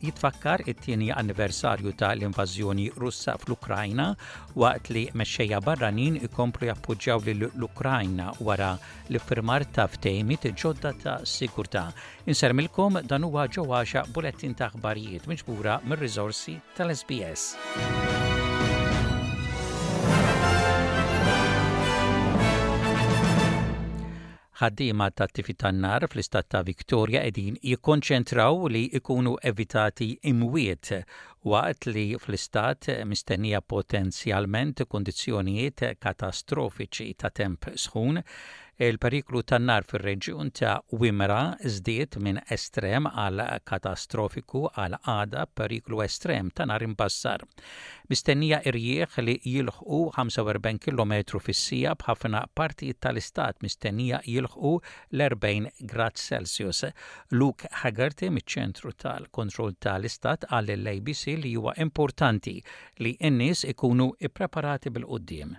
Jitfakkar it-tieni anniversarju ta' l-invażjoni Russa fl-Ukrajna waqt li mexxejja barranin ikomplu jappoġġjaw lil l-Ukrajna wara l-iffirmar ta' ftehimiet ġodda ta' sigurtà. Insermilkom dan huwa ġo għaxa bulettin ta' aħbarijiet miġbura mir-riżorsi tal-SBS. Ħaddiema tat-tifi tan-nar fl-Istat ta' Victoria qegħdin jikkonċentraw li jkunu evitati imwiet waqt li fl-istat mistennija potenzjalment kundizzjonijiet katastrofiċi ta' temp sħun. Il-periklu tan-nar fir-reġjun ta' Wimmera żdied minn estrem għal katastrofiku għal għada b'periklu estrem ta' nar imbassar. Mistennija irjieħ li jilħqu 45 kilometru fis-siegħa b'ħafna partijiet tal-istat mistennija jilħqu l-40 grad Celsius. Luke Haggerty miċ-Ċentru tal-Kontroll tal-Istat qal lill-ABC li huwa importanti li n-nies ikunu ppreparati bil-quddiem.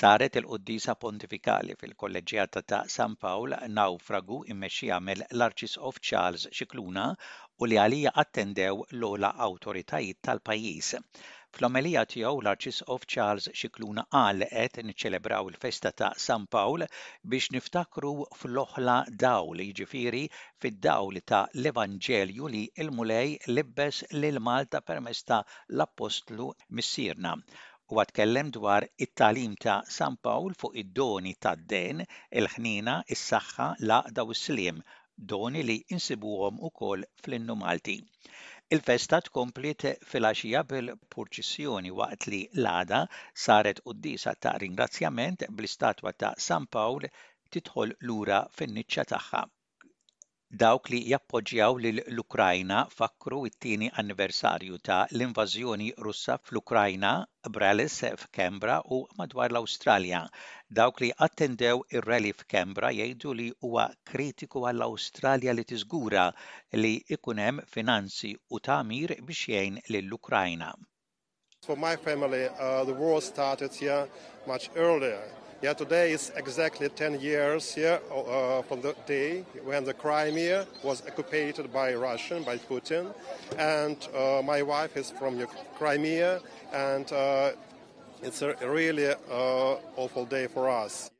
Saret il-quddiesa pontifikali fil-Kolleġġjata ta' San Pawl, Nawfragu, immexxija mill-Arċisqof Charles Scicluna u li għaliha attendew l-ogħla awtoritajiet tal-pajjiż. Fl-omelija tiegħu l-Arċisqof Charles Scicluna qal qed niċċelebraw il-festa ta' San Pawl biex niftakru fl-oħla dawl, jiġifieri fid-dawl ta' l-Evanġelju li l-Mulej libbes lil Malta permezz ta' l-Appostlu Missierna Huwa tkellem dwar it-tagħlim ta' San Pawl fuq id-doni tad-dehn, il-ħniena, is-saħħa, l-għaqda u s-sliem, doni li nsibuhom ukoll fl-Innu Malti. Il-festa tkompliet filgħaxija bil-purċissjoni waqt li l-għada saret quddiesa ta' ringrazzjament bl-istatwa ta' San Pawl tidħol lura fin-niċċa tagħha. dawk li jappoġġjaw lill-Ukrajna fakkru t-tieni anniversarju ta' l-invażjoni Russa fl-Ukrajna b'rallies f'Canberra u madwar l-Awstralja. Dawk li attendew ir-rally f'Canberra jgħidu li huwa kritiku għall-Awstralja li tiżgura li jkun hemm finanzi u tagħmir biex jgħin lill-Ukrajna. For my family, uh, the war started here much earlier. Yeah, today is exactly 10 years here uh, uh, from the day when the Crimea was occupied by Russian, by Putin. And uh, my wife is from Crimea, and uh, it's a really uh, awful day for us.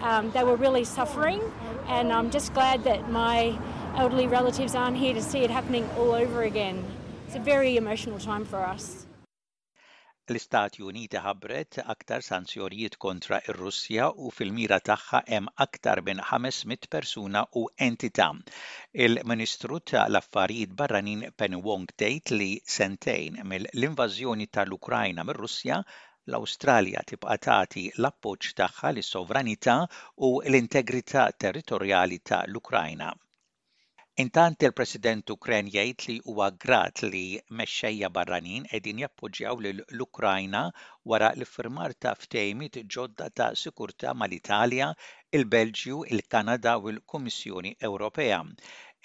Um, they were really suffering and I'm just glad that my elderly relatives aren't here to see it happening all over again. It's a very emotional time for us. L-Istati Uniti ħabbret aktar sanzjonijiet kontra r-Russja u fil-mira tagħha hemm aktar minn 500 persuna u entità. Il-Ministru tal-Affarijiet Barranin Penny Wong tgħid li sentejn mill-invażjoni tal-Ukrajna mir-Russja l-Awstralja tibqa' tagħti l-appoġġ tagħha lis-sovranità u l-integrità territorjali ta' l-Ukrajna. Intant il-President Ukren jgħid li huwa grat li mexxejja barranin qegħdin jappoġġjaw lil l-Ukrajna wara l-iffirmar ta' ftehimiet ġodda ta' sikurtà ma' l-Italja, il-Belġju, il-Kanada u l-Kummissjoni Ewropea.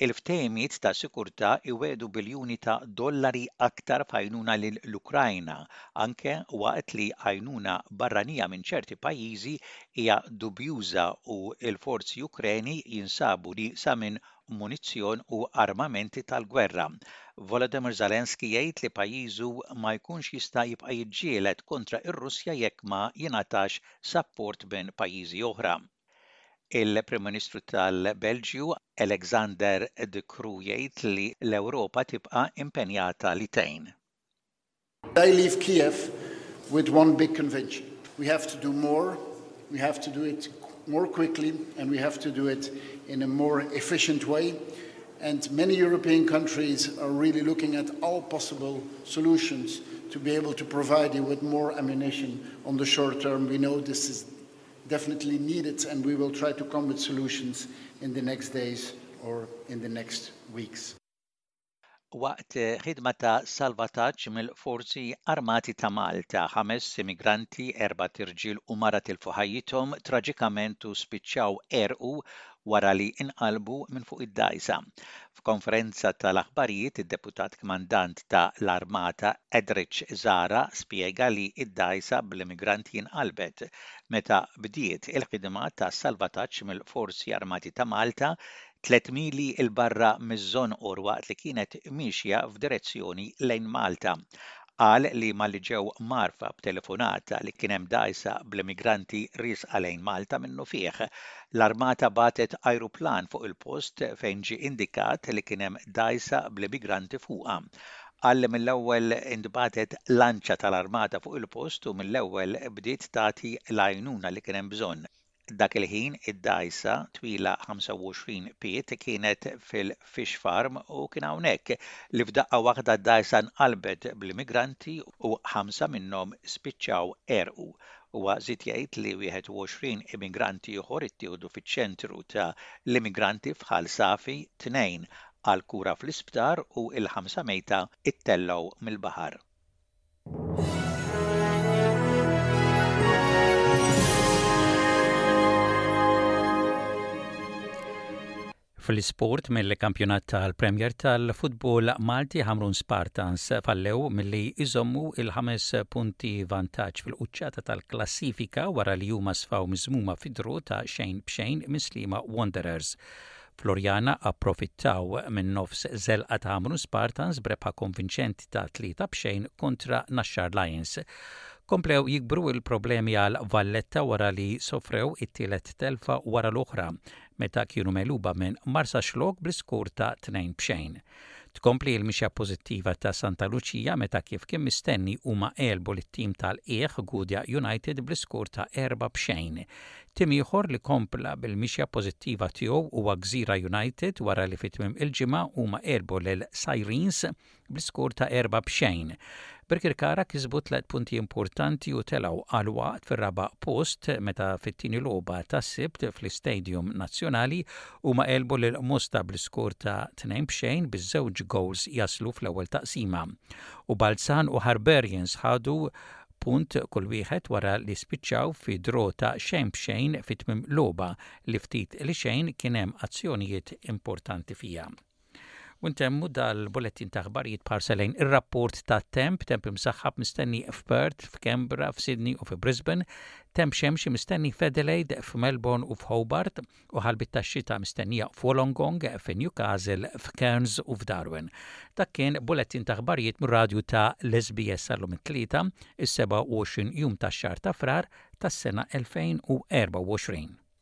Il-ftehimiet ta' sikurtà jwiegħdu biljuni ta' dollari aktar f'għajnuna lill-Ukrajna, anke waqt li għajnuna barranija minn ċerti pajjiżi hija dubjuża u l-forzi Ukreni jinsabu nieqsa minn munizzjon u armamenti tal-gwerra. Volodymyr Zelensky jgħid li pajjiżu ma jkunx jista' jibqa' jiġġieled kontra r-Russja jekk ma jingħatax sapport minn pajjiżi oħra. Il-Prim Ministru tal-Belġju, Alexander De Croo jgħid li l-Ewropa tibqa' impenjata li tgħin. I leave Kiev with one big convention, we have to do more, we have to do it more quickly and we have to do it in a more efficient way. and many European countries are really looking at our possible solutions to be able to provide you with more ammunition on the short term. We know this is definitely needed and we will try to come with solutions in the next days or in the next weeks. Waqt ħidma ta' salvataġġ mill-Forzi Armati ta' Malta, ħames immigranti, erba' tirġiel u mara tilfu ħajjithom traġikament u spiċċaw għerqu wara li inqalbu minn fuq id-dgħajsa. F'konferenza tal-aħbarijiet id-Deputat Kmandant ta' l-Armata Edrich Zahra spjega li d-dgħajsa bl-immigranti inqalbet meta bdiet il-ħidma ta' salvataġġ mill-Forzi Armati ta' Malta tliet mili 'l barra miż-Żonqor waqt li kienet miexja f'direzzjoni lejn Malta qal li malli ġew mgħarrfa b'telefonata li kien hemm dgħajsa bl-immigranti riesqa lejn Malta minnufih, l-Armata bagħtet ajruplan fuq il-post fejn ġie indikat li kien hemm dgħajsa bl-immigranti fuqha. Qal li mill-ewwel intbagħtet lanċa tal-Armata fuq il-post u mill-ewwel bdiet tagħti l-għajnuna li kien hemm bżonn. Dak il-ħin id-dgħajsa, twila 25 pied, kienet fil-fish farm u kien hawnhekk li f'daqqa waħda d-dgħajsa nqalbet bl-immigranti u ħamsa minnhom spiċċaw għerqu. Huwa żied jgħid li 21 immigrant ieħor ittieħdu fiċ-ċentru ta' l-immigranti f'Ħal Safi, tnejn għall-kura fl-isptar u l-ħamsa mejta ittellgħu mill-baħar. fl-isport mill-kampjonat tal-Premier tal-futbol Malti Hamrun Spartans fallew milli iżommu il-ħames punti vantaġġ fil-quċċata tal-klassifika wara li huma sfaw miżmuma fidru ta' xejn b'xejn mislima Wanderers. Floriana approfittaw minn nofs żelqa ta' Amrun Spartans b'rebħa konvinċenti ta' tlieta b'xejn kontra Naxxar Lions. Komplew jikbru l-problemi għal Valletta wara li sofrew it-tielet telfa wara l-oħra meta kienu megħluba minn Marsaxlokk bl-iskur ta' tnejn b'xejn. Tkompli l-mixja pożittiva ta' Santa Luċija meta kif kien mistenni huma għelbu lit-tim ta' lqigħ Gudja United bl-iskur ta' erba' b'xejn. Tim ieħor li kompla bil-mixja pożittiva tiegħu huwa Gżira United wara li fi tmiem il-ġimgħa huma għelbu lil Sirens bl-iskur ta' erba' b'xejn. Birkirkara kisbu tliet punti importanti u telgħu għal waqt fir-raba' post meta fit-tieni logħba tas-Sibt fl-Istadium Nazzjonali huma għelbu lil Mosta bl-iskor ta' tnejn b'xejn biż-żewġ gowls jaslu fl-ewwel taqsima u Balzan u Harbarians ħadu punt kull wieħed wara li spiċċaw fi draw ta' xejn b'xejn fi tmiem logħba li ftit li xejn kien hemm azzjonijiet importanti fiha. U ntemmu dal-bulletin ta' aħbarijiet b'ħarsa lejn ir-rapport tat-temp, temp imsaħħab mistenni f'Perth, f'Kembra, f'Sydney u fi Brisbane, temp xemxi mistenni f'Adelaide, f'Melbourne u f'Hobart, u ħalbiet tax-xita mistennija f'Wollongong, fi Newcastle, f'Cairns u f'Darwin. Dak kien bulletin ta' aħbarijiet mir-radju ta' l-SBS għallum it-Tlieta, is-27 jum tax-xahar ta' Frar tas-sena 2024.